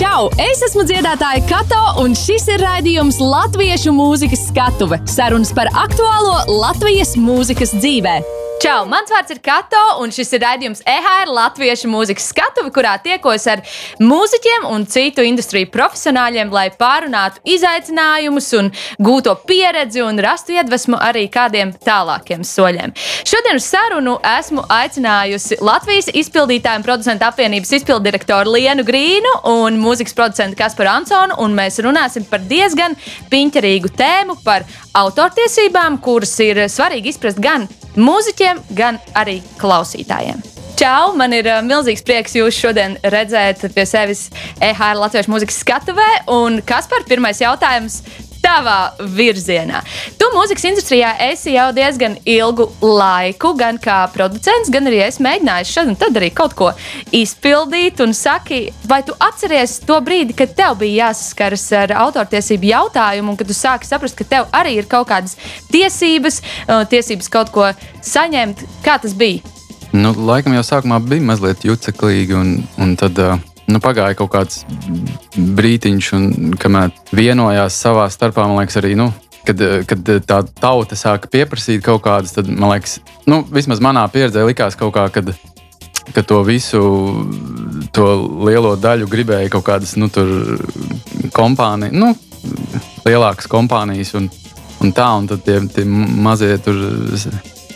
Čau! Es esmu dziedātāja Kato, un šis ir raidījums Latviešu mūzikas skatuve - sarunas par aktuālo Latvijas mūzikas dzīvēm. Čau! Mans vārds ir Kato, un šis ir raidījums EHR Latviešu mūzikas skatuve, kurā tiekos ar mūziķiem un citu industriju profesionāļiem, lai pārunātu izaicinājumus un gūto pieredzi un rastu iedvesmu arī kādiem tālākiem soļiem. Šodien uz sarunu esmu aicinājusi Latvijas izpildītāju un producentu apvienības izpildirektoru Lienu Grīnu un mūzikas producentu Kasparu Ansonu, un mēs runāsim par diezgan piņķerīgu tēmu par autortiesībām, kuras ir svarīgi izprast gan mūziķiem, gan arī klausītājiem. Čau! Man ir uh, milzīgs prieks jūs šodien redzēt pie sevis EHR Latvijas mūzikas skatuvē. Un kas par pirmais jautājums? Tavā virzienā. Tu mūzikas industrijā esi jau diezgan ilgu laiku, gan kā producents, gan arī es mēģināju šodien tad arī kaut ko izpildīt. Un saki, vai tu atceries to brīdi, kad tev bija jāsaskaras ar autortiesību jautājumu, un kad tu sāki saprast, ka tev arī ir kaut kādas tiesības, uh, tiesības kaut ko saņemt? Kā tas bija? Nu, laikam jau sākumā bija mazliet juceklīgi, un, un tad uh, nu, pagāja kaut kāds brīdiņš, un kamēr vienojās savā starpā, man liekas, arī. Nu, Kad, kad tā tauta sāka pieprasīt kaut kādas, tad man liekas, nu, vismaz manā pieredzē, likās kaut kā, kad, ka to visu, to lielo daļu gribēja kaut kādas nu, kompānijas, nu, lielākas kompānijas un, un tā, un tad tie, tie mazie tur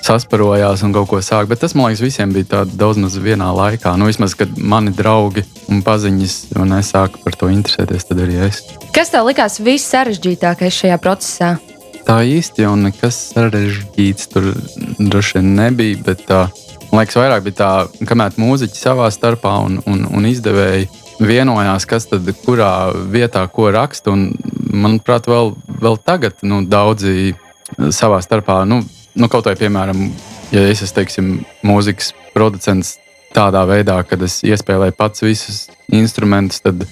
sasparojās un kaut ko sāk. Bet tas, man liekas, visiem bija daudz maz vienā laikā. Nu, vismaz, kad mani draugi un paziņas un es sāku par to interesēties, tad arī es. Kas tev likās viss sarežģītākais šajā procesā? Tā īsti jau nekas sarežģīts tur droši vien nebija. Bet, tā, man liekas, vairāk bija tā, kamēr mūziķi savā starpā un, un, un izdevēji vienojās, kas tad kurā vietā ko raksta. Un, manuprāt, vēl, vēl tagad nu, daudzi savā starpā. Nu, nu, kaut vai, piemēram, ja es esmu teiksim, mūzikas producents tādā veidā, ka es iespēlēju pats visus instrumentus, tad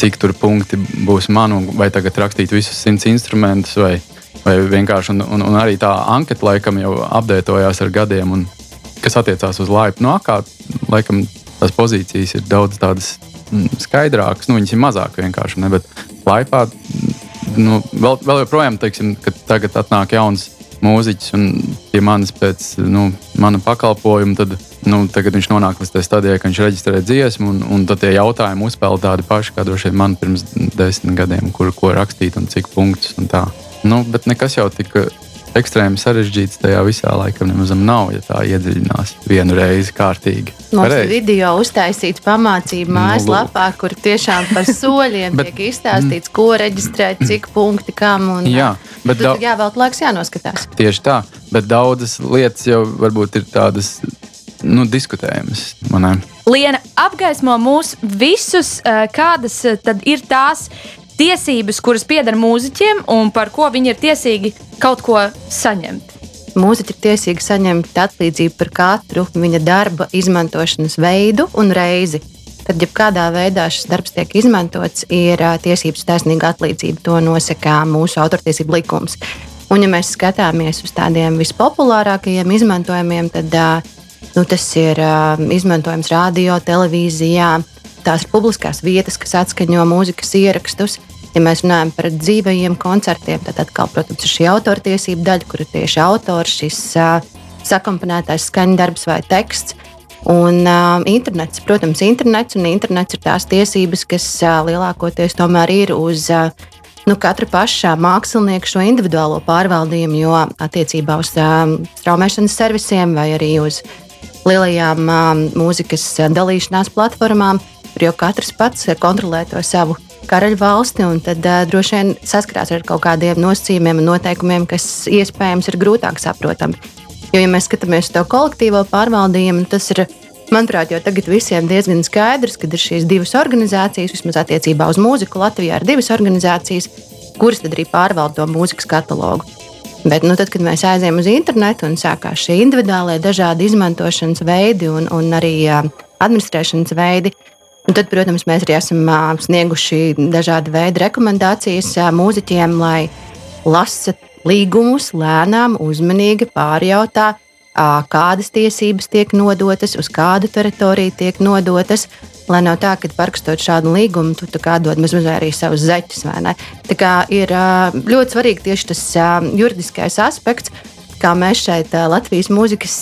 cik tur punkti būs man, vai tagad rakstīt visus simts instrumentus, vai, vai vienkārši. Un, un, un arī tā anketa laikam jau apdētojās ar gadiem, un kas attiecās uz laipu. No nu, kā laikam tās pozīcijas ir daudz tādas mm, skaidrākas, nu, viņas ir mazāk vienkārši, ne, bet laipā. Nu, vēl, vēl joprojām, teiksim, kad tagad atnāk jauns mūziķis un pie manis pēc nu, mana pakalpojuma, tad nu, viņš nonāk līdz tai stadijai, ka viņš reģistrē dziesmu, un, un tad tie jautājumi uzspēlē tādi paši, kā droši vien man pirms desmit gadiem, kur ko rakstīt un cik punktus un tā. Nu, bet nekas jau tika ekstrēmi sarežģīts tajā visā laikam nemaz nav, ja tā iedziļinās vienu reizi kārtīgi. Mums Pareiz. ir video uztaisīts pamācība nu, mājaslapā, nu, kur tiešām par soļiem bet, tiek izstāstīts, ko reģistrēt, cik punkti kam. Un, jā, bet daudz, jā, vēl laiks jānoskatās. Tieši tā, bet daudzas lietas jau varbūt ir tādas nu, diskutējamas. Liena apgaismo mūs visus, eh, kādas eh, tad ir tās tiesības, kuras pieder mūziķiem un par ko viņi ir tiesīgi kaut ko saņemt. Mūziķi ir tiesīgi saņemt atlīdzību par katru viņa darba izmantošanas veidu un reizi. Tad, ja kādā veidā šis darbs tiek izmantots, ir tiesības taisnīga atlīdzība. To nosaka mūsu autortiesību likums. Un, ja mēs skatāmies uz tādiem vispopulārākajiem izmantojumiem, tad nu, tas ir izmantojams radio, televīzijā. Tās ir publiskās vietas, kas atskaņo mūzikas ierakstus. Ja mēs runājam par dzīvajiem koncertiem, tad atkal, protams, ir šī autortiesība daļa, kur ir tieši autors, šis uh, sakomponētais skaņdarbs vai teksts. Un uh, internets, protams, internets, un internets ir tās tiesības, kas uh, lielākoties tomēr ir uz uh, nu, katra paša mākslinieka šo individuālo pārvaldījumu, jo attiecībā uz uh, straumēšanas servisiem vai arī uz lielajām uh, mūzikas dalīšanās platformām, kur jau katrs pats kontrolē to savu karaļu valsti, un tad uh, droši vien saskarās ar kaut kādiem nosacījumiem un noteikumiem, kas iespējams ir grūtāk saprotami. Jo, ja mēs skatāmies uz to kolektīvo pārvaldījumu, tas ir, manuprāt, jau tagad visiem diezgan skaidrs, ka ir šīs divas organizācijas, vismaz attiecībā uz mūziku Latvijā, ir divas organizācijas, kuras arī pārvalda to mūzikas katalogu. Bet, nu, tad, kad mēs aizējām uz internetu un sākās šie individuālie dažādi izmantošanas veidi un, un arī uh, administrēšanas veidi, Un tad, protams, mēs arī esam snieguši dažādu veidu rekomendācijas mūziķiem, lai lasa līgumus lēnām, uzmanīgi pārjautā, kādas tiesības tiek nodotas, uz kādu teritoriju tiek nodotas. Lai nav tā, ka parakstot šādu līgumu, tu dod mazliet arī savus zeķus. Tā kā ir ļoti svarīgi tieši tas juridiskais aspekts, kā mēs šeit Latvijas mūzikas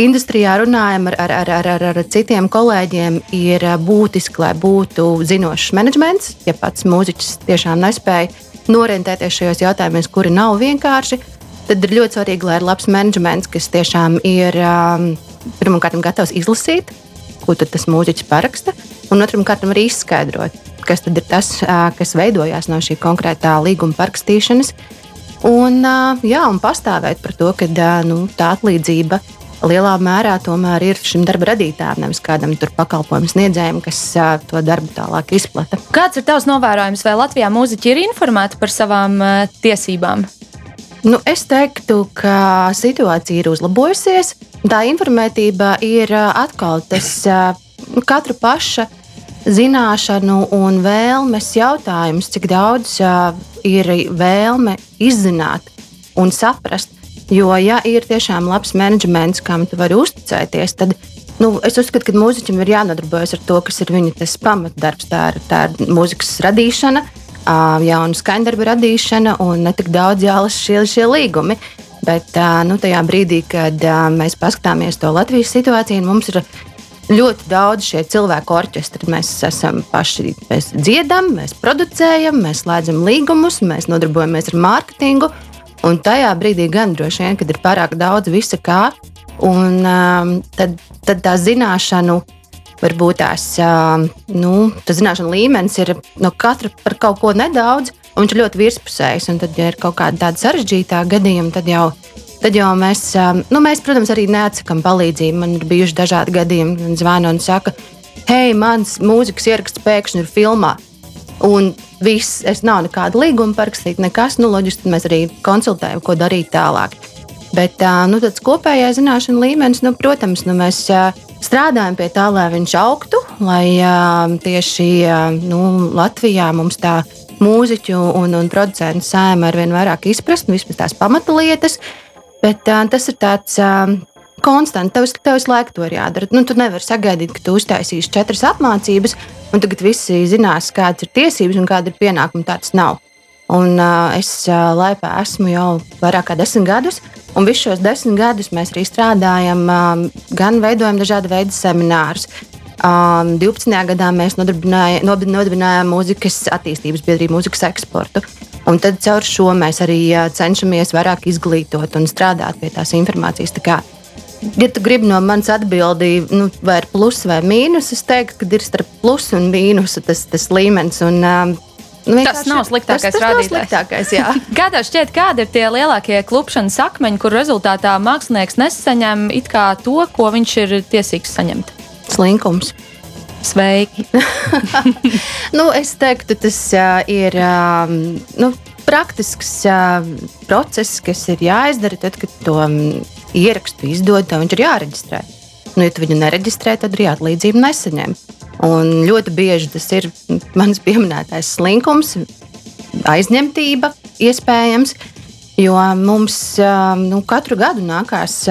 industrijā runājam ar, ar, ar, ar, ar, ar citiem kolēģiem, ir būtiski, lai būtu zinošs menedžments. Ja pats mūziķis tiešām nespēja norientēties šajos jautājumos, kuri nav vienkārši, tad ir ļoti svarīgi, lai ir labs menedžments, kas tiešām ir um, pirmkārt gatavs izlasīt, ko tas mūziķis paraksta, un otram kārtam arī izskaidrot, kas ir tas, uh, kas veidojās no šī konkrētā līguma parakstīšanas. Un, uh, jā, un pastāvēt par to, ka uh, nu, tā atlīdzība lielā mērā tomēr ir šim darba radītājam, nevis kādam pakalpojumu sniedzējam, kas uh, to darbu tālāk izplata. Kāds ir tavs novērojums, vai Latvijā mūziķi ir informēti par savām uh, tiesībām? Nu, es teiktu, ka situācija ir uzlabojusies. Tā informētība ir atkal tas katra paša zināšanu un vēlmes jautājums, cik daudz ir vēlme izzināt un saprast. Jo, ja ir tiešām labs menedžments, kam tu vari uzticēties, tad nu, es uzskatu, ka mūziķim ir jānodarbojas ar to, kas ir viņa pamatdarbs. Tā ir, tā ir mūzikas radīšana, jaunu skaņdarbu radīšana un ne tik daudz jālasa šie, šie līgumi. Bet nu, tajā brīdī, kad mēs paskatāmies to Latvijas situāciju, mums ir ļoti daudz šie cilvēku orķestri. Mēs esam paši, mēs dziedam, mēs producējam, mēs slēdzam līgumus, mēs nodarbojamies ar mārketingu. Un tajā brīdī gan droši vien, kad ir pārāk daudz visa kā, un um, tad, tad tā zināšanu varbūt tās nu, tas zināšanu līmenis ir no katra par kaut ko nedaudz, un viņš ir ļoti virspusējs. Tad, ja ir kaut kāda tāda sarežģītā gadījuma, tad jau, tad jau mēs, nu, mēs, protams, arī neatsakām palīdzību. Man ir bijuši dažādi gadījumi, kad zvana un saka, hei, mans mūzikas ieraksts pēkšņi ir filmā. Un viss, es nav nekāda līguma parakstīta, nekas. Nu, loģiski, mēs arī konsultējam, ko darīt tālāk. Bet nu, tāds kopējais zināšanu līmenis, nu, protams, nu, mēs strādājam pie tā, lai viņš augtu, lai tieši nu, Latvijā mums tā mūziķu un, un producentu sēma ar vien vairāk izprast, nu, vismaz tās pamatlietas. Bet tas ir tāds konstants. Tev, tev visu laiku to ir jādara. Nu, tu nevari sagaidīt, ka tu uztaisīsi četras apmācības, un tagad visi zinās, kādas ir tiesības un kāda ir pienākuma. Tā tas nav. Un, uh, es uh, laipā esmu jau vairāk kā desmit gadus, un visus šos desmit gadus mēs arī strādājam, um, gan veidojam dažādu veidu seminārus. Um, 12. gadā mēs nodibinājām mūzikas attīstības biedrību, mūzikas eksportu. Un tad caur šo mēs arī cenšamies vairāk izglītot un strādāt pie tās informācijas. Tā kā, ja tu gribi no manas atbildīt, nu, vai ir plus vai mīnus, es teiktu, ka ir starp plusu un mīnusu tas, tas līmenis. Un, um, Nu, tas nav sliktākais rādītājs. Nav sliktākais, Kā tev šķiet, kādi ir tie lielākie klupšanas akmeņi, kur rezultātā mākslinieks nesaņem to, ko viņš ir tiesīgs saņemt? Slinkums. Sveiki! nu, es teiktu, tas uh, ir um, nu, praktisks uh, process, kas ir jāizdara tad, kad to ierakstu izdod, tad viņš ir jāreģistrē. Nu, ja tu viņu nereģistrē, tad arī atlīdzību nesaņem. Un ļoti bieži tas ir mans pieminētais slinkums, aizņemtība, iespējams. Jo mums nu, katru gadu nākās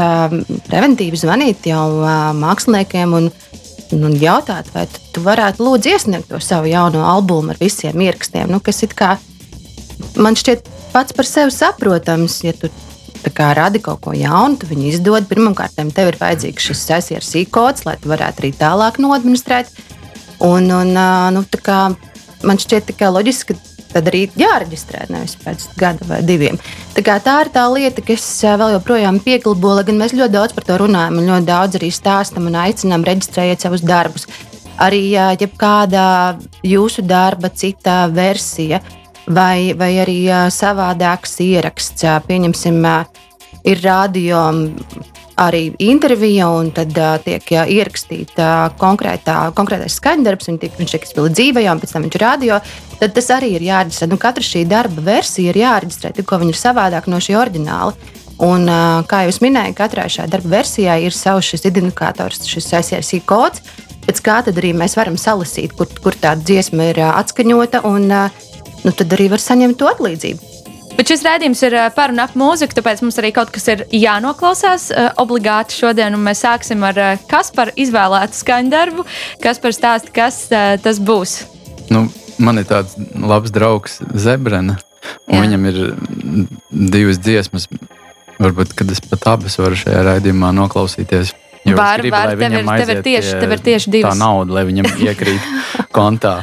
preventīvi zvanīt jau māksliniekiem un, un jautāt, vai tu varētu lūdzu iesniegt to savu jauno albumu ar visiem ierakstiem. Nu, kas kā, man šķiet pats par sevi saprotams, ja tu radi kaut ko jaunu, tu viņu izdod. Pirmkārt, tev ir vajadzīgs šis SRC kods, lai tu varētu arī tālāk noadministrēt. Un, un, nu, kā, man šķiet tikai loģiski, ka tad arī jāreģistrē nevis pēc gada vai diviem. Tā, tā ir tā lieta, kas vēl joprojām pieklabo, lai gan mēs ļoti daudz par to runājam un ļoti daudz arī stāstam un aicinām reģistrēt savus darbus. Arī ja kāda jūsu darba cita versija vai, vai arī savādāks ieraksts, pieņemsim, ir radio arī intervija, un tad uh, tiek uh, ierakstīta uh, konkrētā, konkrētais skaņdarbs, viņš tiek, viņš tiek izpildīts dzīvajā, un pēc tam viņš ir radio. Tad tas arī ir jāreģistrē. Nu, katra šī darba versija ir jāreģistrē, tikko viņa ir savādāka no šī oriģināla. Un, uh, kā jau minēju, katrai šai darba versijai ir savs identifikators, šis ICRC kods, pēc kā tad arī mēs varam salasīt, kur, kur tā dziesma ir uh, atskaņota, un uh, nu, tad arī var saņemt to atlīdzību. Bet šis rādījums ir par un ap mūziku, tāpēc mums arī kaut kas ir jānoklausās obligāti šodien. Mēs sāksim ar Kaspar izvēlētu skaņdarbu. Kaspar stāsta, kas tas būs. Nu, man ir tāds labs draugs Zebrena. Viņam ir divas dziesmas. Varbūt, kad es pat abas varu šajā raidījumā noklausīties. Var, gribu, var, tev ir, tev ir tieši, tev ir tieši divas. Tā nauda, lai viņam iekrīt kontā.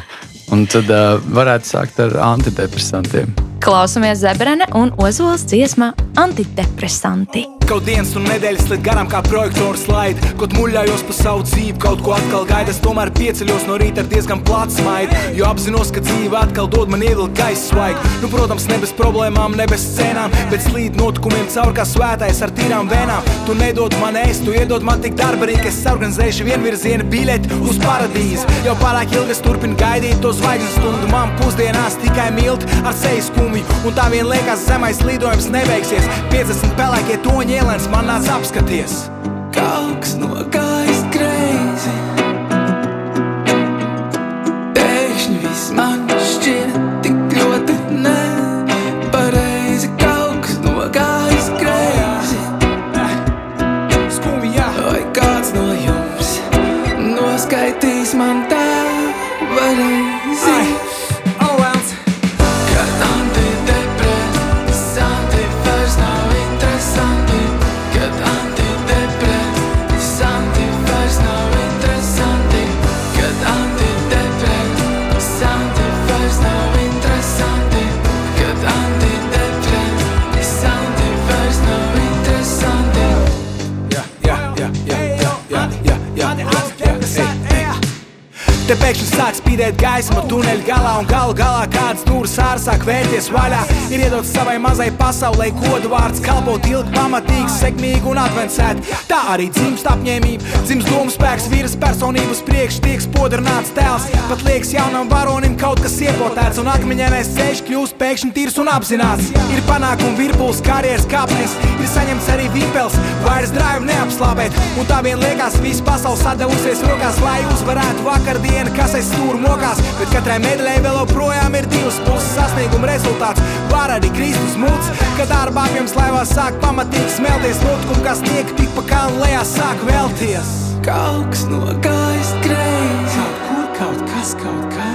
Un tad uh, varētu sākt ar antidepresantiem. Klausamies Zebrene un Ozols dziesmā Antidepresanti. Kaut dienas un nedēļas slēdz garām kā projektora slaidi. Kaut muļājos pa savu dzīvi, kaut ko atkal gaidu. Es tomēr pieceļos no rīta ar diezgan plācu smaidu. Jo apzinos, ka dzīve atkal dod man ievilkt gaisa svaigu. Nu, protams, ne bez problēmām, ne bez scenām, bet slīd notikumiem caur kā svētais ar tīrām vēnām. Tu nedod man ēst, tu iedod man tik darbarīgi, es organizēšu vienvirziena biļeti uz paradīzi. Jau pārāk ilgi es turpinu gaidīt to zvaigznes stundu. Man pusdienās tikai milt ar seju skumju, un tā vien liekas zemais lidojums nebeigsies. 50 pelēkie toņi ielēns man nāc apskaties. Kaut kas nogājis greizi. Pēkšņi viss man šķiet spīdēt gaisma tuneļa galā, un galu galā kāds ārā sāk vērties vaļā. Ir iedots savai mazai pasaulē, kodu vārds kalpot ilgi, pamatīgs, sekmīgi un advancēt. Tā arī dzimst apņēmība, dzimst domu spēks, vīras personības priekš, tiek spodrināts tēls. Pat liekas jaunam varonim kaut kas iepotēts, un akmeņainais ceļš kļūst pēkšņi tīrs un apzināts. Ir panākumi virpuls, karjeras kāpnes, ir saņemts arī vipels, vairs drājumu neapslāpēt. Un tā vien liekas, viss pasaules sadavusies rokās, lai uzvarētu vakardienu kas aiz stūra mokās, bet katrai medaļai vēl joprojām ir divas puses sasnieguma rezultāts. Var arī Kristus mūts, kad darbā jums laivā sāk pamatīgi smelties notikumu, kas tiek tik pa kalnu lejā sāk vēlties. Kaut kas nogājis greizi, kaut kur kaut kas kaut kā.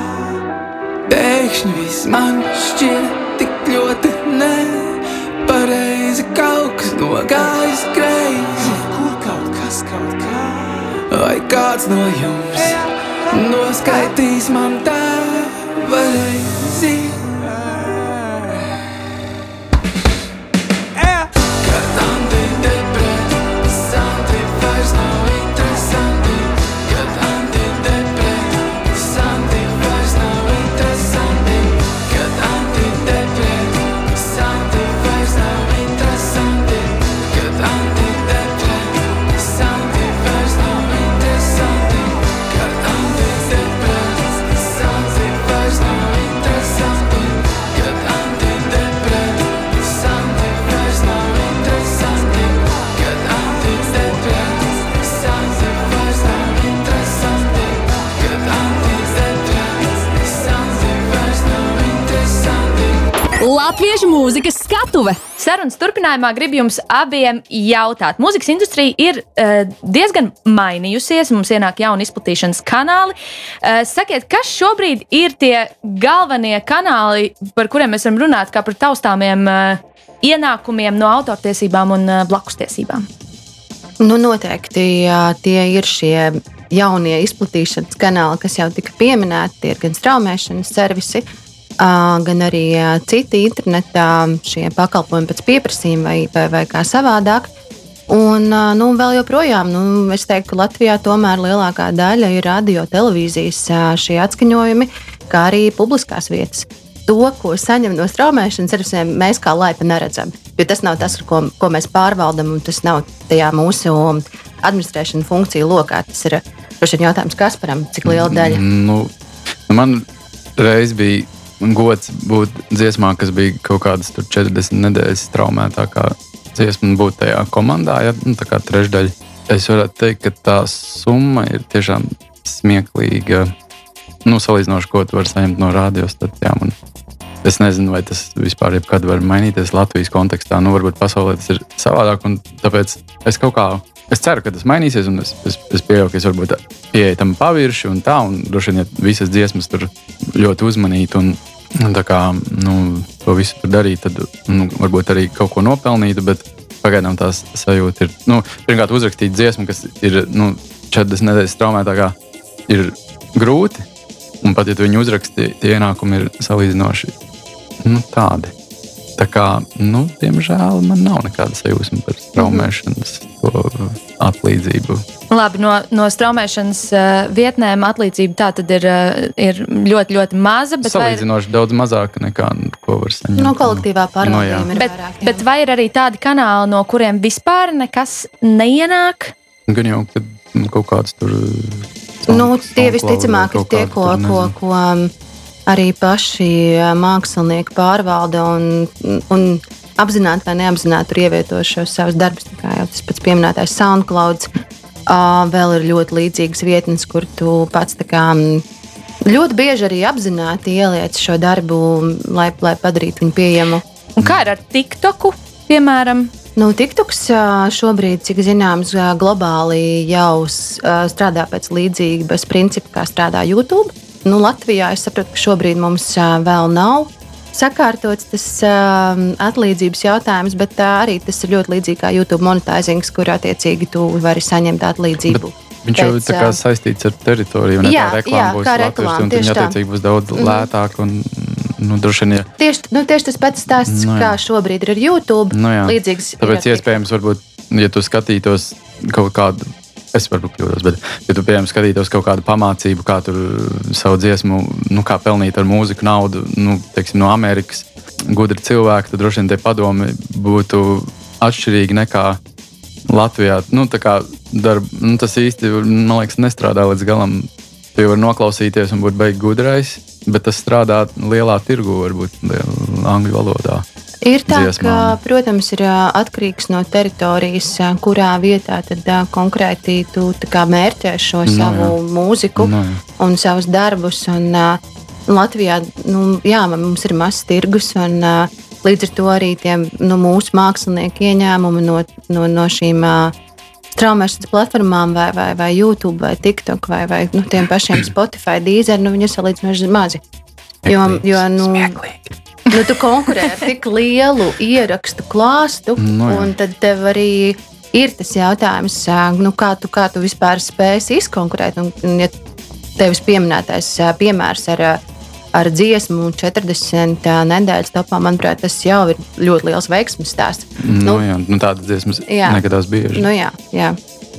Pēkšņi viss man šķiet tik ļoti nepareizi, kaut kas nogājis greizi, kaut kur kaut kas kaut kā. Vai kāds no jums? Yeah. Noskaitīs man tā pareizi. Latviešu mūzikas skatuve. Sarunas turpinājumā gribu jums abiem jautāt. Mūzikas industrija ir uh, diezgan mainījusies, mums ienāk jauni izplatīšanas kanāli. Uh, sakiet, kas šobrīd ir tie galvenie kanāli, par kuriem mēs varam runāt, kā par taustāmiem uh, ienākumiem no autortiesībām un uh, blakustiesībām? Nu, noteikti jā, tie ir šie jaunie izplatīšanas kanāli, kas jau tika pieminēti. Tie ir gan straumēšanas servisi, uh, gan arī citi internetā šie pakalpojumi pēc pieprasījuma vai, vai, vai kā savādāk. Un nu, vēl joprojām, nu, es teiktu, ka Latvijā tomēr lielākā daļa ir radio, televīzijas šie atskaņojumi, kā arī publiskās vietas. To, ko saņem no straumēšanas servisiem, mēs kā laipa neredzam. Jo tas nav tas, ko, ko mēs pārvaldam, un tas nav tajā mūsu administrēšanas funkciju lokā. Tas ir jautājums Kasparam, cik liela daļa. Nu, man reiz bija gods būt dziesmā, kas bija kaut kādas 40 nedēļas traumētākā dziesma, būt tajā komandā, ja nu, tā kā trešdaļa. Es varētu teikt, ka tā summa ir tiešām smieklīga. Nu, salīdzinoši, ko tu vari saņemt no radiostacijām. Es nezinu, vai tas vispār jebkad var mainīties Latvijas kontekstā. Nu, varbūt pasaulē tas ir savādāk, tāpēc es kaut kā. Es ceru, ka tas mainīsies, es, es, es pieņemu, ka es varbūt pieeju tam pavirši un tā, un droši vien, ja visas dziesmas tur ļoti uzmanītu un, un tā kā nu, to visu tur darītu, tad nu, varbūt arī kaut ko nopelnītu. Bet pagaidām tās sajūta ir, nu, pirmkārt, uzrakstīt dziesmu, kas ir nu, 40 nedēļas traumētā, ir grūti. Un pat ja tu viņu uzraksti, tie ienākumi ir salīdzinoši nu, tādi. Tā kā, nu, diemžēl, man nav nekāda sajūsma par straumēšanas atlīdzību. Labi, no, no straumēšanas uh, vietnēm atlīdzība tā tad ir, uh, ir ļoti, ļoti maza. Salīdzinoši vai... daudz mazāka nekā ko var saņemt. No kolektīvā pārvaldījuma no, ir bet, vairāk. Jā. Bet vai ir arī tādi kanāli, no kuriem vispār nekas neienāk? Gan jau, kad nu, kaut kāds tur. Nu, tie visticamāk ir tie, ko, ko, ko, ko arī paši mākslinieki pārvalda un, un apzināti vai neapzināti tur ievieto šos savus darbus. Kā jau tas pats pieminētais SoundCloud, vēl ir ļoti līdzīgas vietnes, kur tu pats kā, ļoti bieži arī apzināti ieliec šo darbu, lai, lai padarītu viņu pieejamu. Un kā ir ar TikToku, piemēram? Nu, TikToks šobrīd, cik zināms, globāli jau strādā pēc līdzības principa, kā strādā YouTube. Nu, Latvijā es saprotu, ka šobrīd mums vēl nav sakārtots tas uh, atlīdzības jautājums, bet uh, arī tas ir ļoti līdzīgi kā YouTube monetizings, kur attiecīgi tu vari saņemt atlīdzību. Bet viņš jau ir uh, saistīts ar teritoriju, un jā, tā reklāma jā, būs latviešu, un viņa attiecīgi būs daudz mm. lētāk. Un, nu, ja... tieši, nu, tieši tas pats stāsts, nu, kā šobrīd ir ar YouTube. Nu, jā. Līdzīgs Tāpēc iespējams, varbūt, ja tu skatītos kaut kādu es varbūt kļūdos, bet, ja tu, piemēram, skatītos kaut kādu pamācību, kā tur savu dziesmu, nu, kā pelnīt ar mūziku naudu, nu, teiksim, no Amerikas, gudri cilvēki, tad droši vien tie padomi būtu atšķirīgi nekā Latvijā. Nu, darb, nu, tas īsti, man liekas, nestrādā līdz galam. Tu vari noklausīties un būt beigts gudrais, bet tas strādā lielā tirgu, varbūt angļu valodā. Ir tā, dziesmām. ka, protams, ir atkarīgs no teritorijas, kurā vietā tad konkrēti tu mērķē šo no, nu savu jā. mūziku no, nu jā. un savus darbus. Un, Latvijā nu, jā, mums ir mazs tirgus, un līdz ar to arī tie, nu, mūsu mākslinieki ieņēmumi no, no, no šīm straumēšanas platformām, vai, vai, vai YouTube, vai TikTok, vai, vai nu, tiem pašiem Spotify, Deezer, nu, viņi ir salīdzinoši mazi. Jo, jo nu, Smieklīgi nu, tu konkurē ar tik lielu ierakstu klāstu, no, nu un tad tev arī ir tas jautājums, nu, kā, tu, kā tu vispār spēsi izkonkurēt. Un, ja tevis pieminētais piemērs ar, ar dziesmu 40 nedēļas topā, manuprāt, tas jau ir ļoti liels veiksmes stāsts. Nu, nu, jā, nu, tādas dziesmas negadās bieži. Nu, jā, jā.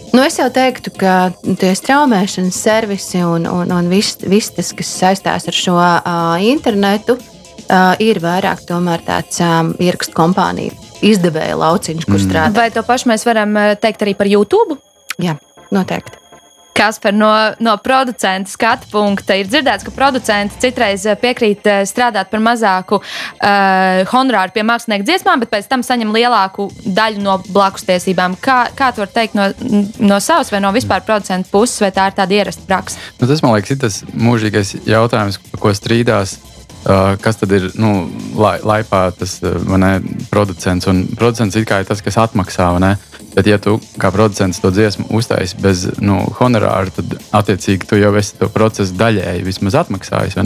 Nu, es jau teiktu, ka tie straumēšanas servisi un, un, un viss, vis tas, kas saistās ar šo uh, internetu, uh, uh, ir vairāk tāds um, ierakstu kompāniju izdevēja lauciņš, kur mm. strādā. Vai to pašu mēs varam teikt arī par YouTube? Jā, noteikti. Kasper, no, no producenta skatu punkta ir dzirdēts, ka producenti citreiz piekrīt strādāt par mazāku uh, honorāru pie mākslinieka dziesmām, bet pēc tam saņem lielāku daļu no blakus tiesībām. Kā, kā tu vari teikt no, no savas vai no vispār producenta puses, vai tā ir tāda ierasta praksa? Nu, tas man liekas, ir tas mūžīgais jautājums, par ko strīdās Uh, kas tad ir nu, lai, laipā tas uh, ne, producents? Un producents ir tas, kas atmaksā. Bet, ja tu kā producents to dziesmu uztaisīsi bez nu, honorāra, tad attiecīgi tu jau esi to procesu daļēji vismaz atmaksājis.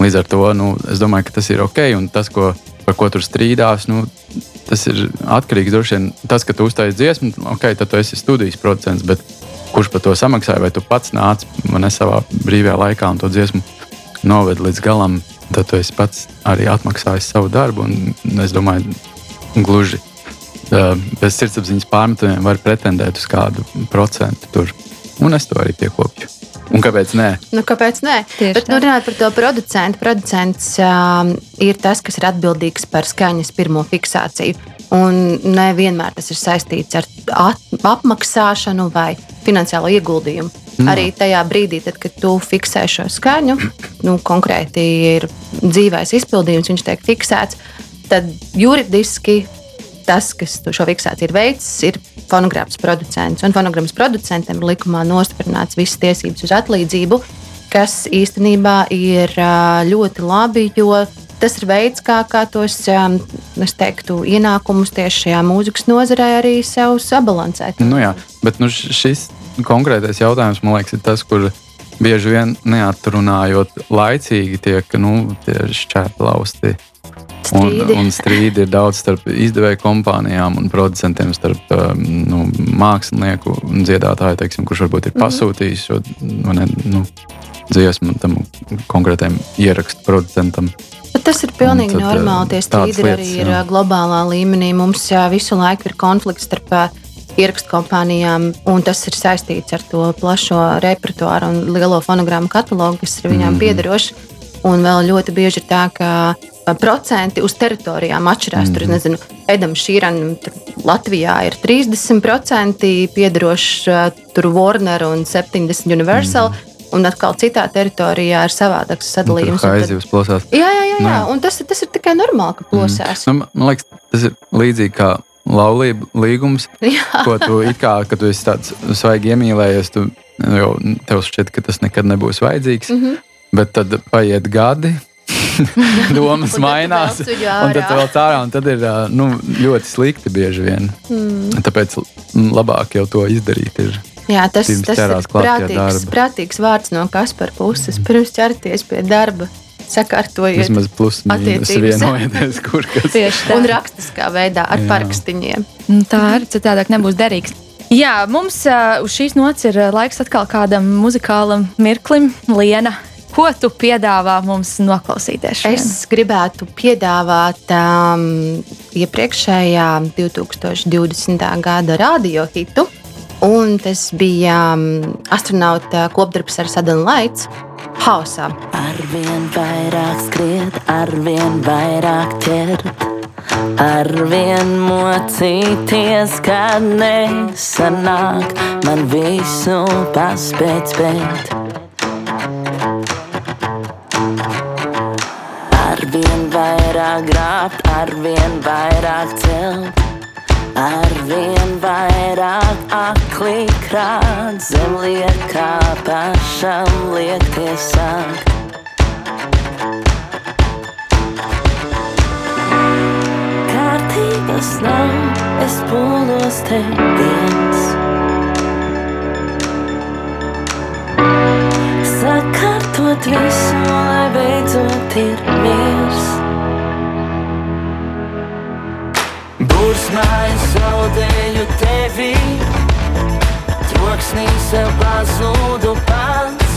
Līdz ar to nu, es domāju, ka tas ir ok. Un tas, ko, par ko tur strīdās, nu, tas ir atkarīgs no tā, tas, ka tu uztaisīji dziesmu, ok, tad tu esi studijas producents. Bet kurš par to samaksāja, vai tu pats nāc man savā brīvajā laikā un to dziesmu noved līdz galam? Tad tu esi pats arī atmaksājis savu darbu. Es domāju, gluži uh, bez sirdsapziņas pārmetumiem var pretendēt uz kādu procentu tur. Un es to arī piekopju. Un kāpēc nē? Nu, kāpēc nē? Tieši Bet, nu, runājot par to producentu, producents um, ir tas, kas ir atbildīgs par skaņas pirmo fiksāciju. Un nevienmēr tas ir saistīts ar apmaksāšanu vai finansiālo ieguldījumu. Mm. Arī tajā brīdī, tad, kad tu fiksē šo skaņu, nu, konkrēti ir dzīvais izpildījums, viņš tiek fiksēts, tad juridiski tas, kas šo fiksāciju ir veicis, ir fonogrammas producents. Un fonogrammas producentam ir likumā nostiprināts visas tiesības uz atlīdzību, kas īstenībā ir ļoti labi, jo tas ir veids, kā, kā tos teiktu, ienākumus tieši šajā mūzikas nozarē arī sev sabalansēt. Nu, jā, bet nu, šis konkrētais jautājums, man liekas, ir tas, kur bieži vien neatrunājot laicīgi tiek nu, šķērplausti. Un, un strīdi ir daudz starp izdevēju kompānijām un producentiem, starp um, nu, mākslinieku un dziedātāju, teiksim, kurš varbūt ir mhm. pasūtījis šo ne, nu, dziesmu tam konkrētajam ierakstu producentam. Bet tas ir pilnīgi tad, normāli. Tie strīdi lietas, arī ir jā. globālā līmenī. Mums visu laiku ir konflikts starp ierakstu kompānijām, un tas ir saistīts ar to plašo repertuāru un lielo fonogrammu katalogu, kas ir viņām mm -hmm. piederoši. Un vēl ļoti bieži ir tā, ka procenti uz teritorijām atšķirās. Mm -hmm. Tur, mhm. nezinu, Edam Šīranam Latvijā ir 30% piedarošs tur Warner un 70% Universal. Mm -hmm. Un atkal citā teritorijā ir savādāks sadalījums. Tā aizjūtas plosās. Jā, jā, jā, jā. Nu, un tas, tas ir tikai normāli, ka plosās. Mm. Nu, man liekas, tas ir līdzīgi kā laulība līgums, jā. ko tu it kā, kad tu esi tāds svaigi iemīlējies, tu jau tev šķiet, ka tas nekad nebūs vajadzīgs. Mm -hmm. Bet tad paiet gadi, domas mainās. Un tad vēl tā, un tad ir nu, ļoti slikti bieži vien. Mm. Tāpēc labāk jau to izdarīt. Ir. Jā, tas, tas ir prātīgs, prātīgs vārds no Kaspara puses. Pirms ķerties pie darba, sakārtojiet. Vismaz plus mīnus vienojieties, kur kas. Tieši tā. Un rakstiskā veidā ar Jā. parakstiņiem. Nu, tā arī citādāk nebūs derīgs. Jā, mums uh, uz šīs nots ir laiks atkal kādam muzikālam mirklim. Liena, Ko tu piedāvā mums noklausīties? Šodien? Es gribētu piedāvāt um, iepriekšējā 2020. gada radiohitu. Un tas bija um, astronauta kopdarbs ar Sadanu Laits. Hausā. Arvien vairāk skriet, arvien vairāk ķert, arvien mocīties, kad nesanāk man visu paspēt spēt. Arvien vairāk grābt, arvien vairāk celt, arvien vairāk akli krāt, zem liekā pašam liekties sāk. Kārtības nav, es pūlos te viens. sakārtot visu, lai beidzot ir miers. Bursmā es zaudēju tevi, troksnī sev pazudu pats.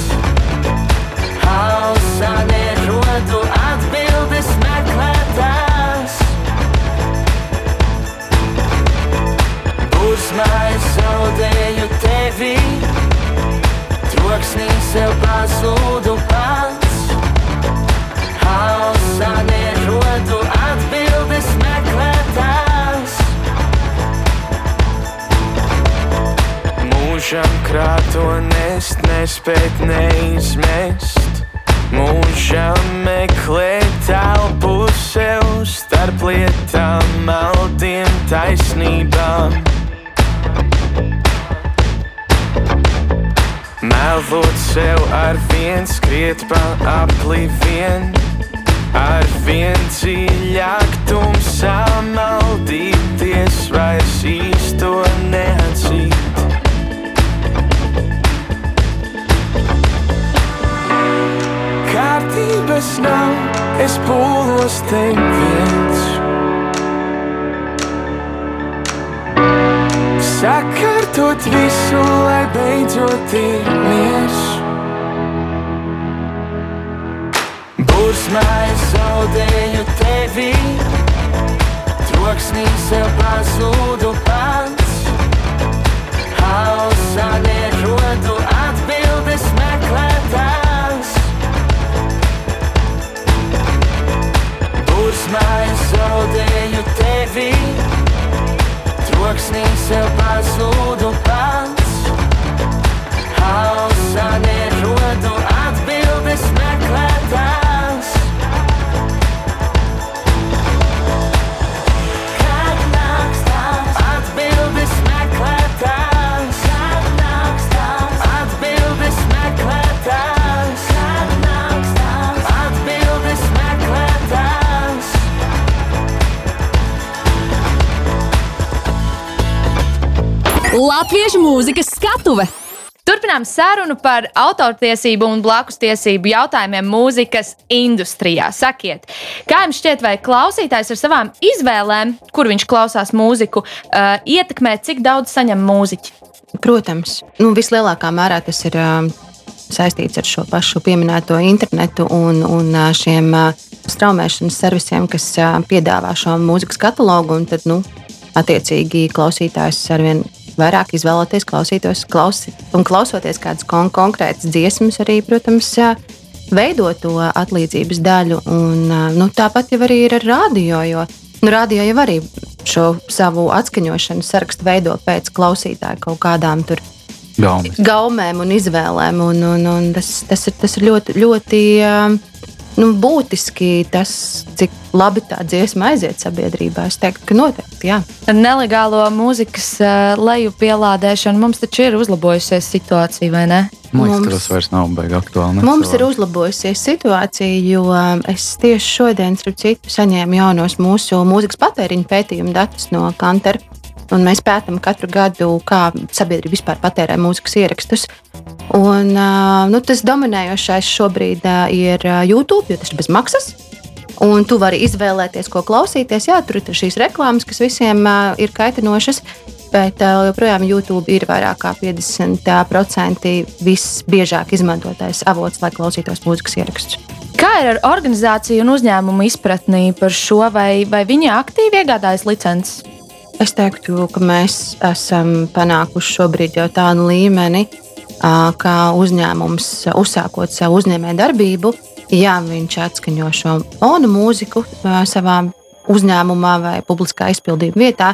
Hausā nerodu atbildes meklētās. Bursmā es zaudēju tevi troksnī sev pazūdu pats. Hausā nerodu Mūžam krāto nest, nespēt neizmest. Mūžam meklēt telpu sev starp lietām, maldiem, taisnībām. Melot sev ar vien, skriet pa apli vien, ar vien dziļāk tumsā maldīties, vairs īsto neatzīt. Kārtības nav, es pūlos te viens. Sakārtot visu, lai beidzot ir miers. Bursmā es zaudēju tevi, troksnī sev pazūdu pats. Hausā nerodu Es zaudēju tevi troksnī sev pazūdu pats. Hausā nerodu Latviešu mūzikas skatuve! Turpinām sarunu par autortiesību un blakus tiesību jautājumiem mūzikas industrijā. Sakiet, kā jums šķiet, vai klausītājs ar savām izvēlēm, kur viņš klausās mūziku, uh, ietekmē, cik daudz saņem mūziķi? Protams, nu, vislielākā mērā tas ir uh, saistīts ar šo pašu pieminēto internetu un, un uh, šiem uh, straumēšanas servisiem, kas uh, piedāvā šo mūzikas katalogu. Un tad, nu, attiecīgi, klausītājs arvien vairāk izvēloties, klausītos, klausi, un klausoties kādas kon konkrētas dziesmas, arī, protams, veido to atlīdzības daļu. Un, nu, tāpat jau arī ir ar radio, jo nu, radio jau arī šo savu atskaņošanu sarakstu veido pēc klausītāja kaut kādām tur. Gaumes. Gaumēm un izvēlēm. Un, un, un tas, tas, ir, tas ir ļoti, ļoti nu, būtiski tas, cik labi tā dziesma aiziet sabiedrībā. Es teiktu, ka noteikti. Jā. Nelegālo mūzikas lejupielādēšanu mums taču ir uzlabojusies situācija, vai ne? Man liekas, mums, tas vairs nav baigi aktuāli. Ne? Mums ir uzlabojusies situācija, jo es tieši šodien, starp citu, saņēmu jaunos mūsu mūzikas patēriņu pētījumu datus no Kantera. Un mēs pētām katru gadu, kā sabiedrība vispār patērē mūzikas ierakstus. Un, nu, tas dominējošais šobrīd ir YouTube, jo tas ir bez maksas. Un tu vari izvēlēties, ko klausīties. Jā, tur ir šīs reklāmas, kas visiem ir kaitinošas. Bet joprojām YouTube ir vairāk kā 50% visbiežāk izmantotais avots, lai klausītos mūzikas ierakstus. Kā ir ar organizāciju un uzņēmumu izpratnī par šo, vai, vai viņi aktīvi iegādājas licences? Es teiktu, ka mēs esam panākuši šobrīd jau tādu līmeni, kā uzņēmums, uzsākot savu uzņēmēju darbību, ja viņš atskaņo šo onu mūziku savā uzņēmumā vai publiskā izpildījuma vietā,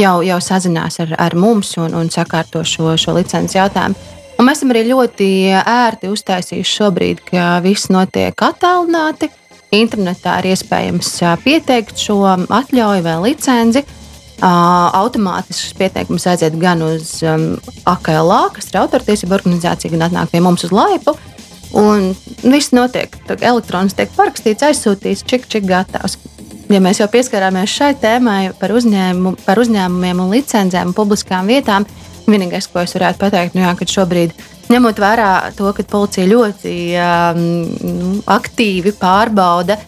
jau, jau sazinās ar, ar mums un, un sakārto šo, šo licences jautājumu. Un mēs esam arī ļoti ērti uztaisījuši šobrīd, ka viss notiek attālināti. Internetā ir iespējams pieteikt šo atļauju vai licenci. Automātiski šis pieteikums aiziet gan uz um, AKLA, kas ir autortiesība organizācija, gan atnāk pie mums uz laipu. Un viss notiek, elektrons tiek parakstīts, aizsūtīts, čik, čik gatavs. Ja mēs jau pieskarāmies šai tēmai par, uzņēmu, par uzņēmumiem un licencēm publiskām vietām, vienīgais, ko es varētu pateikt, nu jā, ka šobrīd, ņemot vērā to, ka policija ļoti um, aktīvi pārbauda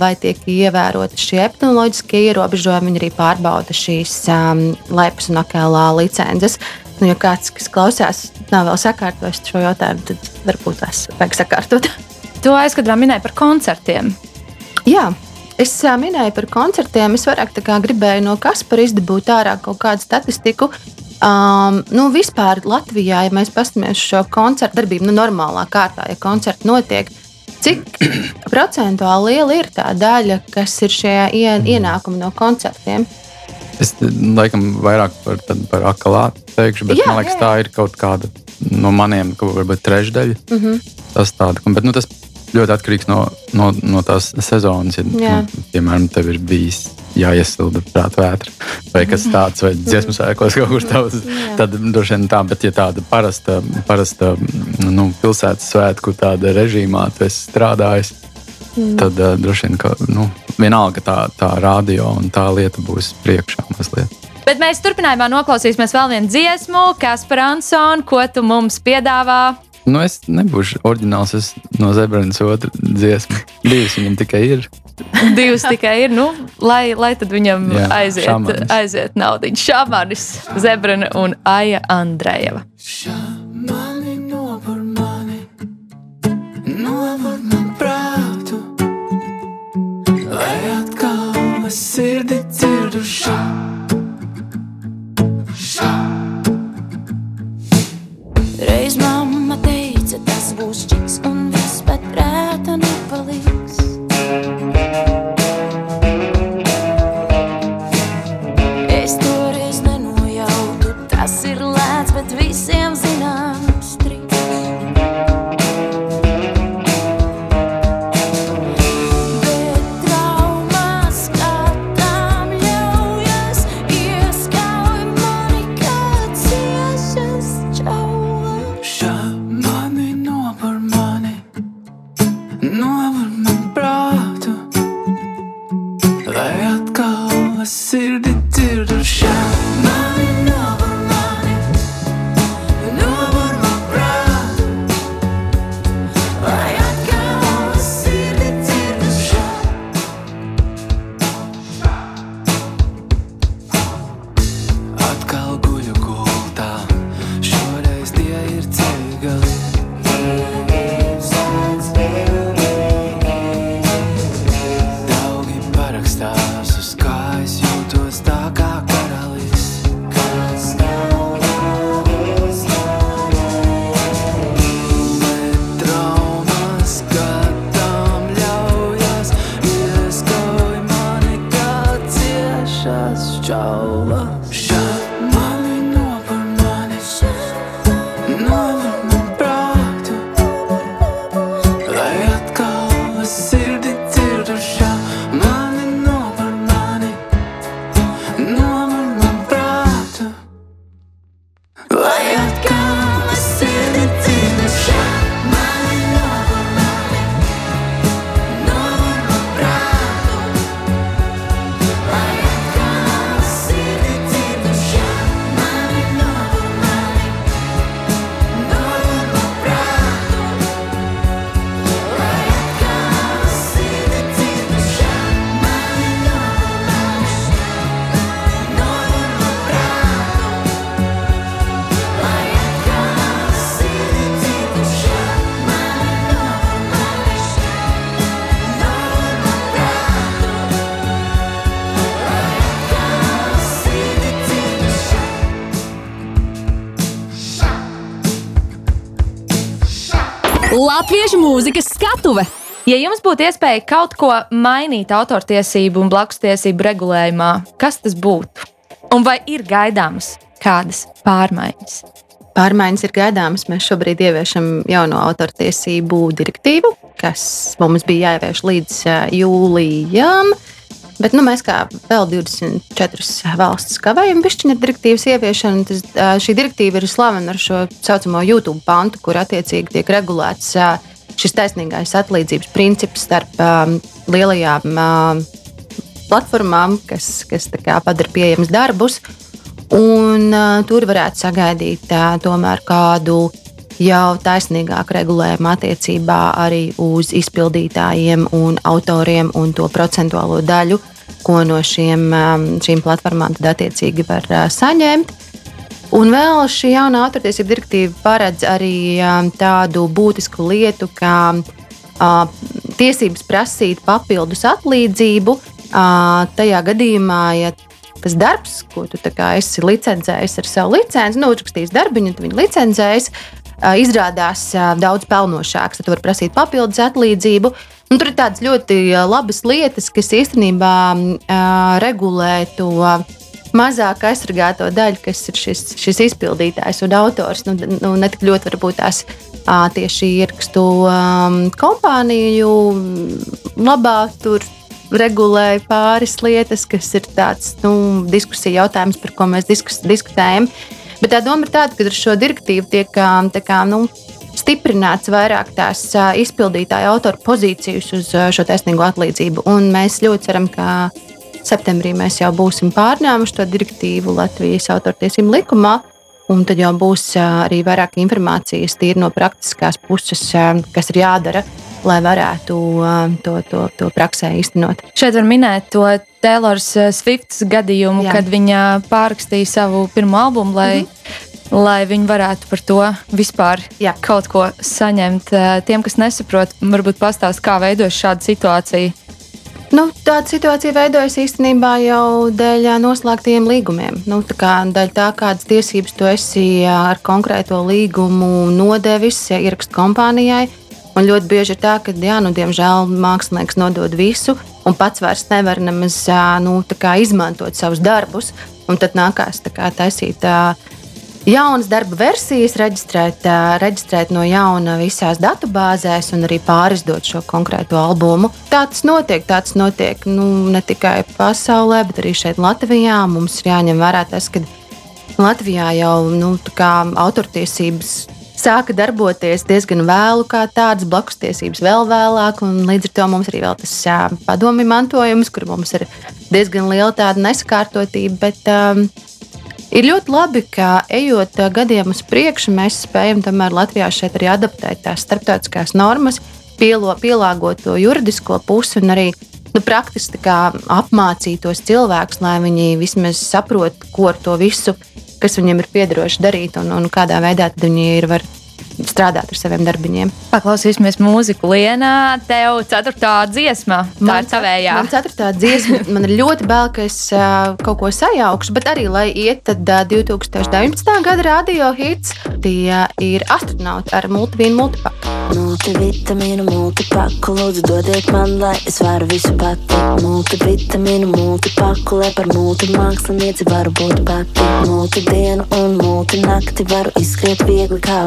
vai tiek ievēroti šie epidemioloģiskie ierobežojumi. Viņi arī pārbauda šīs um, lepas un akēlā licences. Nu, ja kāds, kas klausās, nav vēl sakārtojis šo jautājumu, tad varbūt tas vajag sakārtot. To aizkadrā minēja par koncertiem. Jā, es uh, minēju par koncertiem. Es vairāk gribēju no Kaspara izdabūt ārā kaut kādu statistiku. Um, nu, vispār Latvijā, ja mēs paskatāmies uz šo koncertu darbību, nu, normālā kārtā, ja koncerti notiek, Cik procentuāli liela ir tā daļa, kas ir šie ienākumi no koncertiem? Es laikam vairāk par, par akalātu teikšu, bet jā, man liekas, jā. tā ir kaut kāda no maniem, kaut varbūt trešdaļa. Mm -hmm. Tas tāda, bet nu, tas ļoti atkarīgs no, no, no tās sezonas. Ja, nu, piemēram, tev ir bijis jāiesilda prāta vētra vai kas tāds, vai dziesmu sēkos kaut kur tāds. Tad droši vien tā, bet ja tāda parasta, parasta nu, pilsētas svētku tāda režīmā tu esi strādājis, mm. tad uh, droši vien, ka nu, vienalga tā, tā radio un tā lieta būs priekšā mazliet. Bet mēs turpinājumā noklausīsimies vēl vienu dziesmu, kas par Ansonu, ko tu mums piedāvā. Nu, es nebūšu oriģināls. Es no Zebranas otru dziesmu. Divas viņam tikai ir. divas tikai ir. Nu, lai, lai tad viņam Jā, aiziet, šamanis. aiziet naudiņu. Šāmanis, Zebrana un Aija Andrejeva. Šamani nobur mani, nobur man prātu, lai atkal es sirdi dzirdu šā. šā. Reiz mamma teica, tas būs čiks un viss pat rēta nepaliks. Latviešu mūzikas skatuve! Ja jums būtu iespēja kaut ko mainīt autortiesību un blakustiesību regulējumā, kas tas būtu? Un vai ir gaidāmas kādas pārmaiņas? Pārmaiņas ir gaidāmas. Mēs šobrīd ieviešam jauno autortiesību direktīvu, kas mums bija jāievieš līdz jūlijam. Bet nu, mēs kā vēl 24 valstis kavējam pišķiņa direktīvas ieviešanu. Tas, šī direktīva ir slavena ar šo saucamo YouTube pantu, kur attiecīgi tiek regulēts šis taisnīgais atlīdzības princips starp um, lielajām um, platformām, kas, kas padara pieejamus darbus. Un, uh, tur varētu sagaidīt uh, tomēr kādu jau taisnīgāku regulējumu attiecībā arī uz izpildītājiem un autoriem un to procentuālo daļu, ko no šiem, um, šīm platformām tad attiecīgi var uh, saņemt. Un vēl šī jaunā autortiesība direktīva paredz arī um, tādu būtisku lietu, kā uh, tiesības prasīt papildus atlīdzību uh, tajā gadījumā, ja tas darbs, ko tu esi licencējis ar savu licenci, nu, uzrakstījis darbiņu, tad viņa licencējis, uh, izrādās uh, daudz pelnošāks. Tad tu vari prasīt papildus atlīdzību. Un tur ir tādas ļoti labas lietas, kas īstenībā uh, regulē to. Uh, mazāk aizsargāto daļu, kas ir šis, šis izpildītājs un autors. Nu, nu, ne tik ļoti varbūt tās tieši ierakstu kompāniju labā tur regulēja pāris lietas, kas ir tāds nu, diskusija jautājums, par ko mēs diskus, diskutējam. Bet tā doma ir tāda, ka ar šo direktīvu tiek kā, nu, stiprināts vairāk tās izpildītāja autora pozīcijas uz šo taisnīgo atlīdzību. Un mēs ļoti ceram, ka Septembrī mēs jau būsim pārņēmuši to direktīvu Latvijas autortiesību likumā. Un tad jau būs arī vairāk informācijas tīri no praktiskās puses, kas ir jādara, lai varētu to, to, to praksē īstenot. Šeit var minēt to Taylors Swifts gadījumu, Jā. kad viņa pārrakstīja savu pirmo albumu, lai, mm -hmm. lai viņi varētu par to vispār Jā. kaut ko saņemt. Tiem, kas nesaprot, varbūt pastāst, kā veidojas šāda situācija Nu, tāda situācija veidojas īstenībā jau dēļ noslēgtiem līgumiem. Nu, tā kā, dēļ tā, kādas tiesības tu esi ar konkrēto līgumu nodevis ierakstu kompānijai. Un ļoti bieži ir tā, ka, jā, nu, diemžēl, mākslinieks nodod visu, un pats vairs nevar nemaz nu, izmantot savus darbus. Un tad nākās kā, taisīt jaunas darba versijas, reģistrēt, reģistrēt no jauna visās datubāzēs un arī pārizdot šo konkrēto albumu. Tā tas notiek. Tā tas notiek nu, ne tikai pasaulē, bet arī šeit, Latvijā. Mums ir jāņem vērā tas, ka Latvijā jau nu, autortiesības sāka darboties diezgan vēlu, kā tādas blakus tiesības vēl vēlāk. Līdz ar to mums arī ir tas padomju mantojums, kur mums ir diezgan liela tāda nesakārtotība. Bet, um, Ir ļoti labi, ka ejot gadiem uz priekšu, mēs spējam tomēr Latvijā šeit arī adaptēt tās starptautiskās normas, pielo, pielāgot to juridisko pusi un arī nu, praktiski apmācīt tos cilvēkus, lai viņi vismaz saprotu, ko ar to visu, kas viņiem ir piederoši darīt un, un kādā veidā viņi ir var strādāt ar saviem darbiņiem. Paklausīsimies mūziku. Lienā, tev ceturtā dziesma. Tā man, ir tavējā. Man ceturtā dziesma. Man ir ļoti bail, ka es uh, kaut ko sajaukšu, bet arī, lai iet, tad uh, 2019. gada radio hits tie ir astronauti ar multivīnu multipaku. Multivitamīnu, multipaku, lūdzu, dodiet man, lai es varu visu pati. Multivitamīnu, multipaku, lai par multimākslinieci varu būt pati. Multidienu un multinakti varu izskriet viegli kā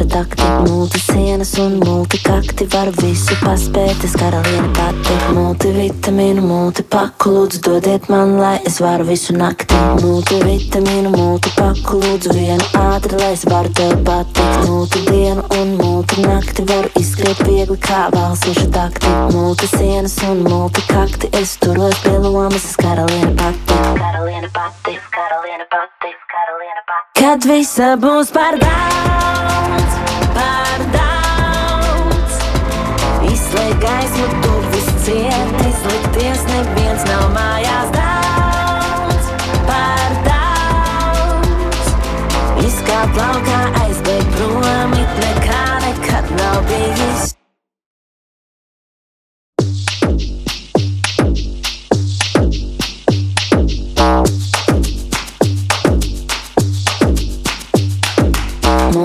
valsīša takti. Multisienas un multikakti varu visu paspēt, es karaliene pati. Multivitamīnu, multipaku, lūdzu, dodiet man, lai es varu visu nakti. Multivitamīnu, multipaku, lūdzu, vienu ātri, lai es varu tev patikt. Multidienu un multinakti nakti var izskriet viegli kā valsiešu takti. Multi sienas un multi kakti, es turos pie lomas, es karaliene pati. Karaliene pati, karaliene pati, karaliene pati. Kad visa būs par daudz, par daudz. Izslēg gaismu, tu viss ciet, izlikties neviens nav mājās daudz, par daudz. Izkāp laukā,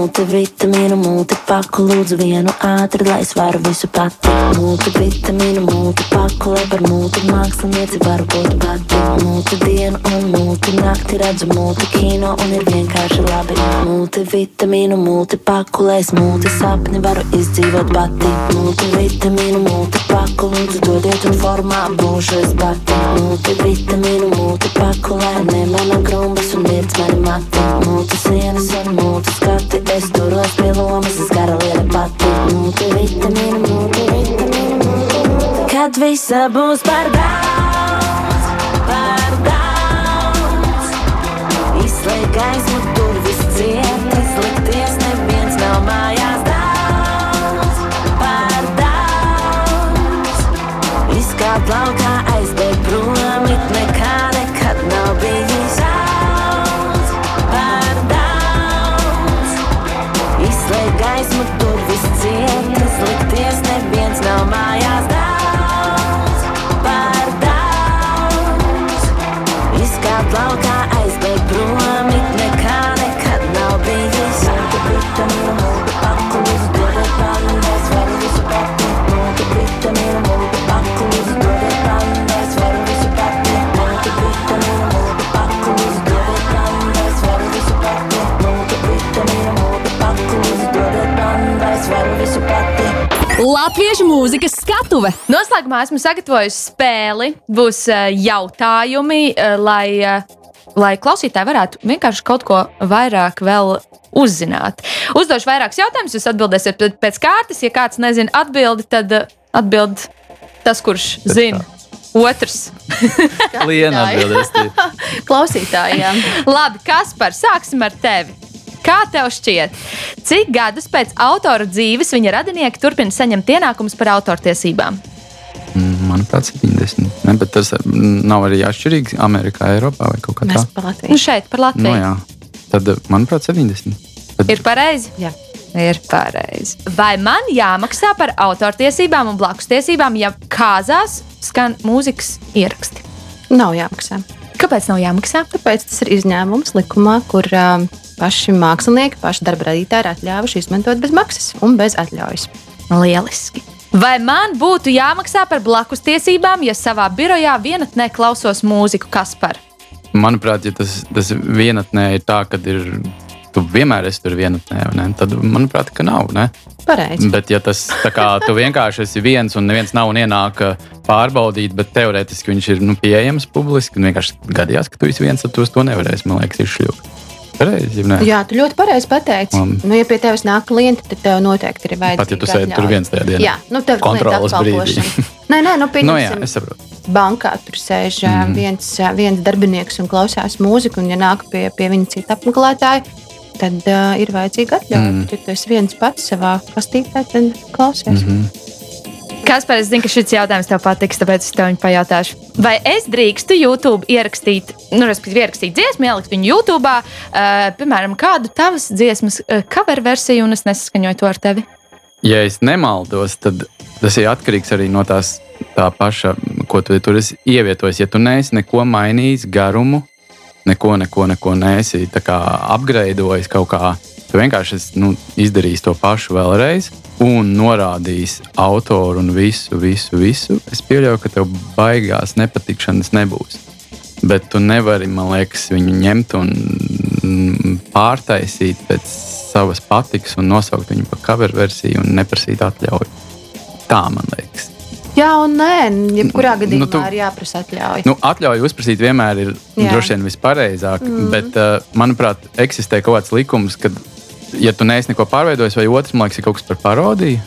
multivitamīnu, multipaku, lūdzu vienu ātri, lai es varu visu pati. Multivitamīnu, multipaku, lai par multimākslinieci varu būt pati. Multidienu un multinakti redzu multikino un ir vienkārši labi. Multivitamīnu, multipaku, lai es multisapni varu izdzīvot pati. Multivitamīnu, multipaku, lūdzu dodiet un formā būšu es pati. Multivitamīnu, multipaku, lai nemana grumbas un virts mani mati. Multisienas un multiskati, es turos pie lomas, es karaliene pati. Multivitamīnu, multivitamīnu, multivitamīnu. Kad visa būs par daudz, par daudz. Izslēg gaismu, tur viss ciet, izlikties neviens nav mājās daudz, par daudz. Izkāpt laukā, aizbēgt prom, it nekā nekad nav bijis Latviešu mūzikas skatuve. Noslēgumā esmu sagatavojusi spēli. Būs eh, jautājumi, eh, lai, eh, lai klausītāji varētu vienkārši kaut ko vairāk vēl uzzināt. Uzdošu vairākus jautājumus, jūs atbildēsiet pēc- kārtas. Ja kāds nezina atbildi, tad atbild tas, kurš zina. Otrs. Liena atbildēs. Klausītājiem. Labi, Kaspar, sāksim ar tevi. Kā tev šķiet, cik gadus pēc autora dzīves viņa radinieki turpina saņemt ienākumus par autortiesībām? Manuprāt, 70. Ne, bet tas mm, nav arī atšķirīgi Amerikā, Eiropā vai kaut kā Mēs tā. par Nu, Latviju. šeit par Latviju. Nu, jā. Tad, manuprāt, 70. Tad, Ir pareizi? Jā. Ir pareizi. Vai man jāmaksā par autortiesībām un blakus tiesībām, ja kāzās skan mūzikas ieraksti? Nav jāmaksā. Kāpēc nav jāmaksā? Tāpēc tas ir izņēmums likumā, kur um, paši mākslinieki, paši darba radītāji ir atļāvuši izmantot bez maksas un bez atļaujas. Lieliski. Vai man būtu jāmaksā par blakus tiesībām, ja savā birojā vienatnē klausos mūziku, kas par? manuprāt, ja tas, tas vienatnē ir tā, ka ir. Tu vienmēr esi tur vienatnē, ne? tad, manuprāt, ka nav. Ne? Pareizi. Bet, ja tas tā kā tu vienkārši esi viens un neviens nav un ienāk uh, pārbaudīt, bet teorētiski viņš ir nu, pieejams publiski, un vienkārši gadījās, ka tu esi viens, tad tu to nevarēsi, man liekas, izšļūt. Pareizi? Jā, tu ļoti pareizi pateici. Un- Nu, ja pie tevis nāk klienti, tad tev noteikti ir vajadzīga. Pat ja tu sēdi tur viens tajā dienā. Jā, nu tev klienta brīdī. Nē, nē, nu Nu, jā, pieņemsim. es saprotu. bankā tur sēž mm. viens, viens darbinieks un klausās mūziku, un ja nāk pie, pie viņa cita apmeklētāja, tad uh, ir vajadzīga atļauja. Mm. Ja tu esi viens pats savā kastītē, tad klausies. Mm -hmm. Kaspar, es zinu, ka šis jautājums tev patiks, tāpēc es tev pajautāšu. Vai es drīkstu YouTube ierakstīt, nu, respektīvi, ierakstīt dziesmu, ielikt viņu YouTube, uh, piemēram, kādu tavas dziesmas uh, cover versiju, un es nesaskaņoju to ar tevi? Ja es nemaldos, tad tas ir atkarīgs arī no tās tā paša, ko tu tur esi ievietojis. Ja tu neesi neko mainījis, garumu, neko, neko, neko kā apgraidojis kaut kā, tu vienkārši esi nu, izdarījis to pašu vēlreiz un norādījis autoru un visu, visu, visu. Es pieļauju, ka tev baigās nepatikšanas nebūs. Bet tu nevari, man liekas, viņu ņemt un mm, pārtaisīt pēc savas patikas un nosaukt viņu par cover versiju un neprasīt atļauju. Tā man liekas. Jā, un nē, jebkurā gadījumā Nu, nu, tu- ir jāprasa atļauja. Nu, atļauju uzprasīt vienmēr ir Jā. droši vien vispareizāk, mm. bet, uh, manuprāt, eksistē kaut kāds likums, ka, ja tu neesi neko pārveidojis, vai otrs, man liekas, ir kaut kas par parodiju.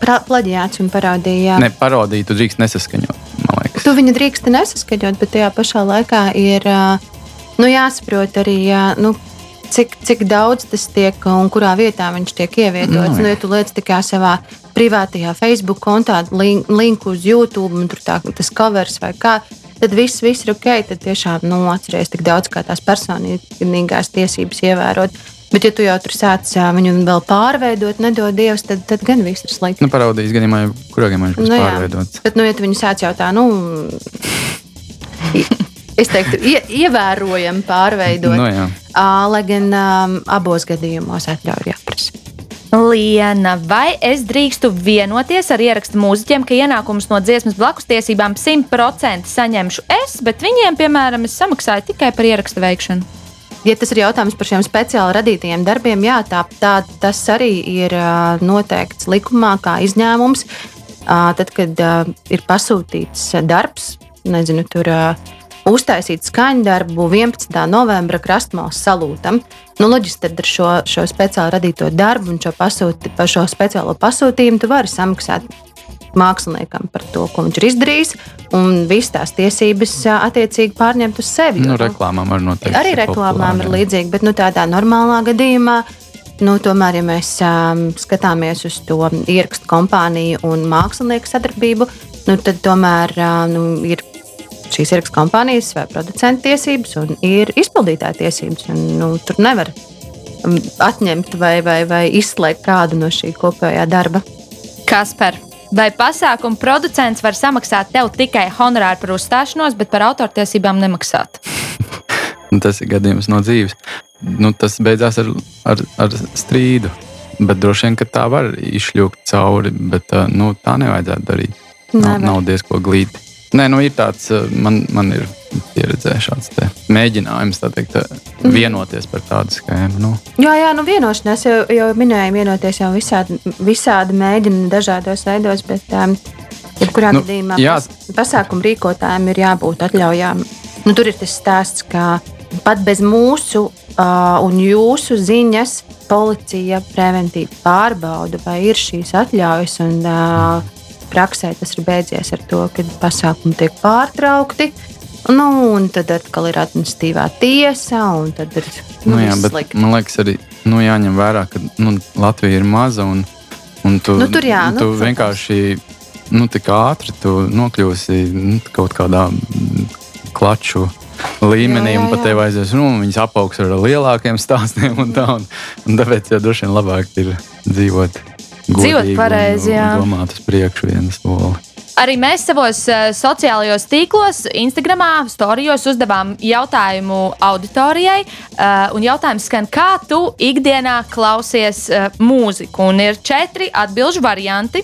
Pra- Plaģiāts un parādīja. Ne, parodiju tu drīkst nesaskaņot. Tu viņu drīkst nesaskaņot, bet tajā pašā laikā ir ā, nu, jāsaprot arī, nu, cik, cik daudz tas tiek un kurā vietā viņš tiek ievietots. Nu, Nu, jā. ja tu liec tikai savā privātajā Facebook kontā, link, linku uz YouTube, un tur tā, tas covers vai kā. Tad viss, viss ir ok. Tad tiešām nu, atceries tik daudz, kā tās personīgās tiesības ievērot. Bet, ja tu jau tur sāc viņu vēl pārveidot, nedod Dievs, tad, tad gan viss ir slikti. Nu, parodijas gadījumā, kurā gadījumā viņš būs Nu, pārveidots. Bet, nu, ja tu viņu sāc jau tā, nu, es teiktu, ie, ievērojami pārveidot, Nu, jā. Lai gan um, abos gadījumos atļauju jāprasa. Liena, vai es drīkstu vienoties ar ierakstu mūziķiem, ka ienākumus no dziesmas blakus tiesībām 100% saņemšu es, bet viņiem, piemēram, es samaksāju tikai par ierakstu veikšanu? Ja tas ir jautājums par šiem speciāli radītajiem darbiem, jā, tā, tā, tas arī ir noteikts likumā kā izņēmums. Tad, kad ir pasūtīts darbs, nezinu, tur uh, uztaisīt skaņdarbu 11. novembra krastmalas salūtam. Nu, loģiski, tad ar šo, šo speciāli radīto darbu un šo, pasūti, šo speciālo pasūtījumu tu vari samaksāt māksliniekam par to, ko viņš ir izdarījis, un visas tās tiesības attiecīgi pārņemt uz sevi. Nu, reklāmām var noteikti. Arī reklāmām ir līdzīgi, bet nu, tādā normālā gadījumā. Nu, tomēr, ja mēs um, skatāmies uz to ierakstu kompāniju un mākslinieku sadarbību, nu, tad tomēr uh, nu, ir šīs ierakstu kompānijas vai producentu tiesības un ir izpildītāja tiesības. Un, nu, tur nevar um, atņemt vai, vai, vai izslēgt kādu no šī kopējā darba. Kas par? Vai pasākuma producents var samaksāt tev tikai honorāru par uzstāšanos, bet par autortiesībām nemaksāt? tas ir gadījums no dzīves. Nu, tas beidzās ar, ar, ar strīdu. Bet droši vien, ka tā var izšļūt cauri, bet nu, tā nevajadzētu darīt. Nav, nav diezko glīti. Nē, nu ir tāds, man, man ir pieredzē šāds mēģinājums teikt, mhm. vienoties par tādu schēmu. Nu. Jā, jā, nu vienošanās jau, jau minēju, vienoties jau visādi, visādi mēģina dažādos veidos, bet um, jebkurā nu, gadījumā pas, pasākumu rīkotājiem ir jābūt atļaujām. Nu, tur ir tas stāsts, ka pat bez mūsu uh, un jūsu ziņas policija preventīvi pārbauda, vai ir šīs atļaujas. Un, uh, praksē tas ir beidzies ar to, ka pasākumi tiek pārtraukti. Nu, un tad atkal ir administratīvā tiesa, un tad ir nu, nu, jā, slikti. Man liekas, arī nu, jāņem vērā, ka nu, Latvija ir maza un, un tu, nu, tur, jā, tu nu, vienkārši nu, tik ātri nokļūsi nu, kaut kādā klaču līmenī, jā, jā, jā. un pat tev aizies, nu, viņas apaugs ar lielākiem stāstiem, un, tā, un, un tāpēc jau droši vien labāk ir dzīvot. Dzīvot pareizi, jā. Domāt uz priekšu vienas soli. Arī mēs savos uh, sociālajos tīklos, Instagram, storijos uzdevām jautājumu auditorijai. Uh, jautājums skan, kā tu ikdienā klausies uh, mūziku? Un ir četri atbildžu varianti.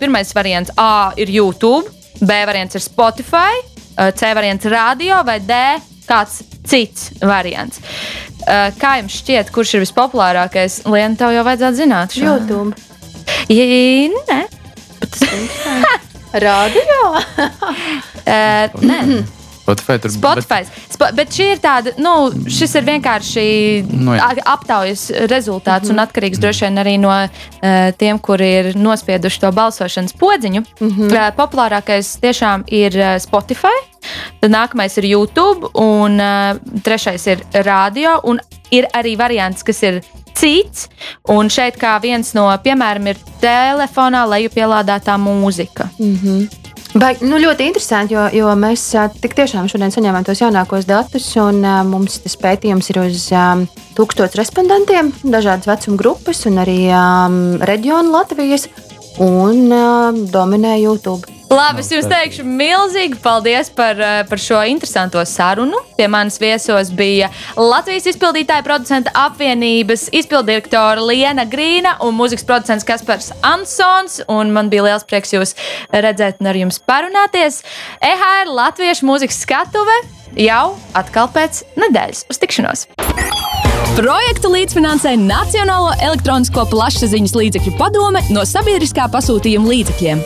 Pirmais variants A ir YouTube, B variants ir Spotify, C variants ir radio vai D kāds cits variants. Kā jums šķiet, kurš ir vispopulārākais? Liena, tev jau vajadzētu zināt. Šo. YouTube. Ja, nē. Radio? uh, nē. Spotify tur Spotify. Bet... Spo, bet šī ir tāda, nu, šis ir vienkārši nu, jā. aptaujas rezultāts mm -hmm. un atkarīgs droši vien arī no uh, tiem, kuri ir nospieduši to balsošanas podziņu. Mm -hmm. uh, populārākais tiešām ir uh, Spotify. Tad nākamais ir YouTube, un uh, trešais ir radio. Un ir arī variants, kas ir cits. Un šeit kā viens no piemēram ir telefonā lejupielādētā mūzika. Mm -hmm. Vai, nu, ļoti interesanti, jo, jo mēs tik tiešām šodien saņēmām tos jaunākos datus, un uh, mums tas pētījums ir uz um, tūkstošiem respondentiem, dažādas vecuma grupas un arī um, reģionu Latvijas, un uh, dominē YouTube. Labi, es jums teikšu milzīgi paldies par, eh, par šo interesanto sarunu. Pie manis viesos bija Latvijas izpildītāja producenta apvienības izpildirektora Liena Grīna un mūzikas producents Kaspars Ansons. Man bija liels prieks jūs redzēt un ar jums parunāties. EHR Latviešu mūzikas skatuve jau atkal pēc nedēļas. Uz tikšanos! Projektu līdzfinansē Nacionālo elektronisko plašsaziņas līdzekļu padome no sabiedriskā pasūtījuma līdzekļiem.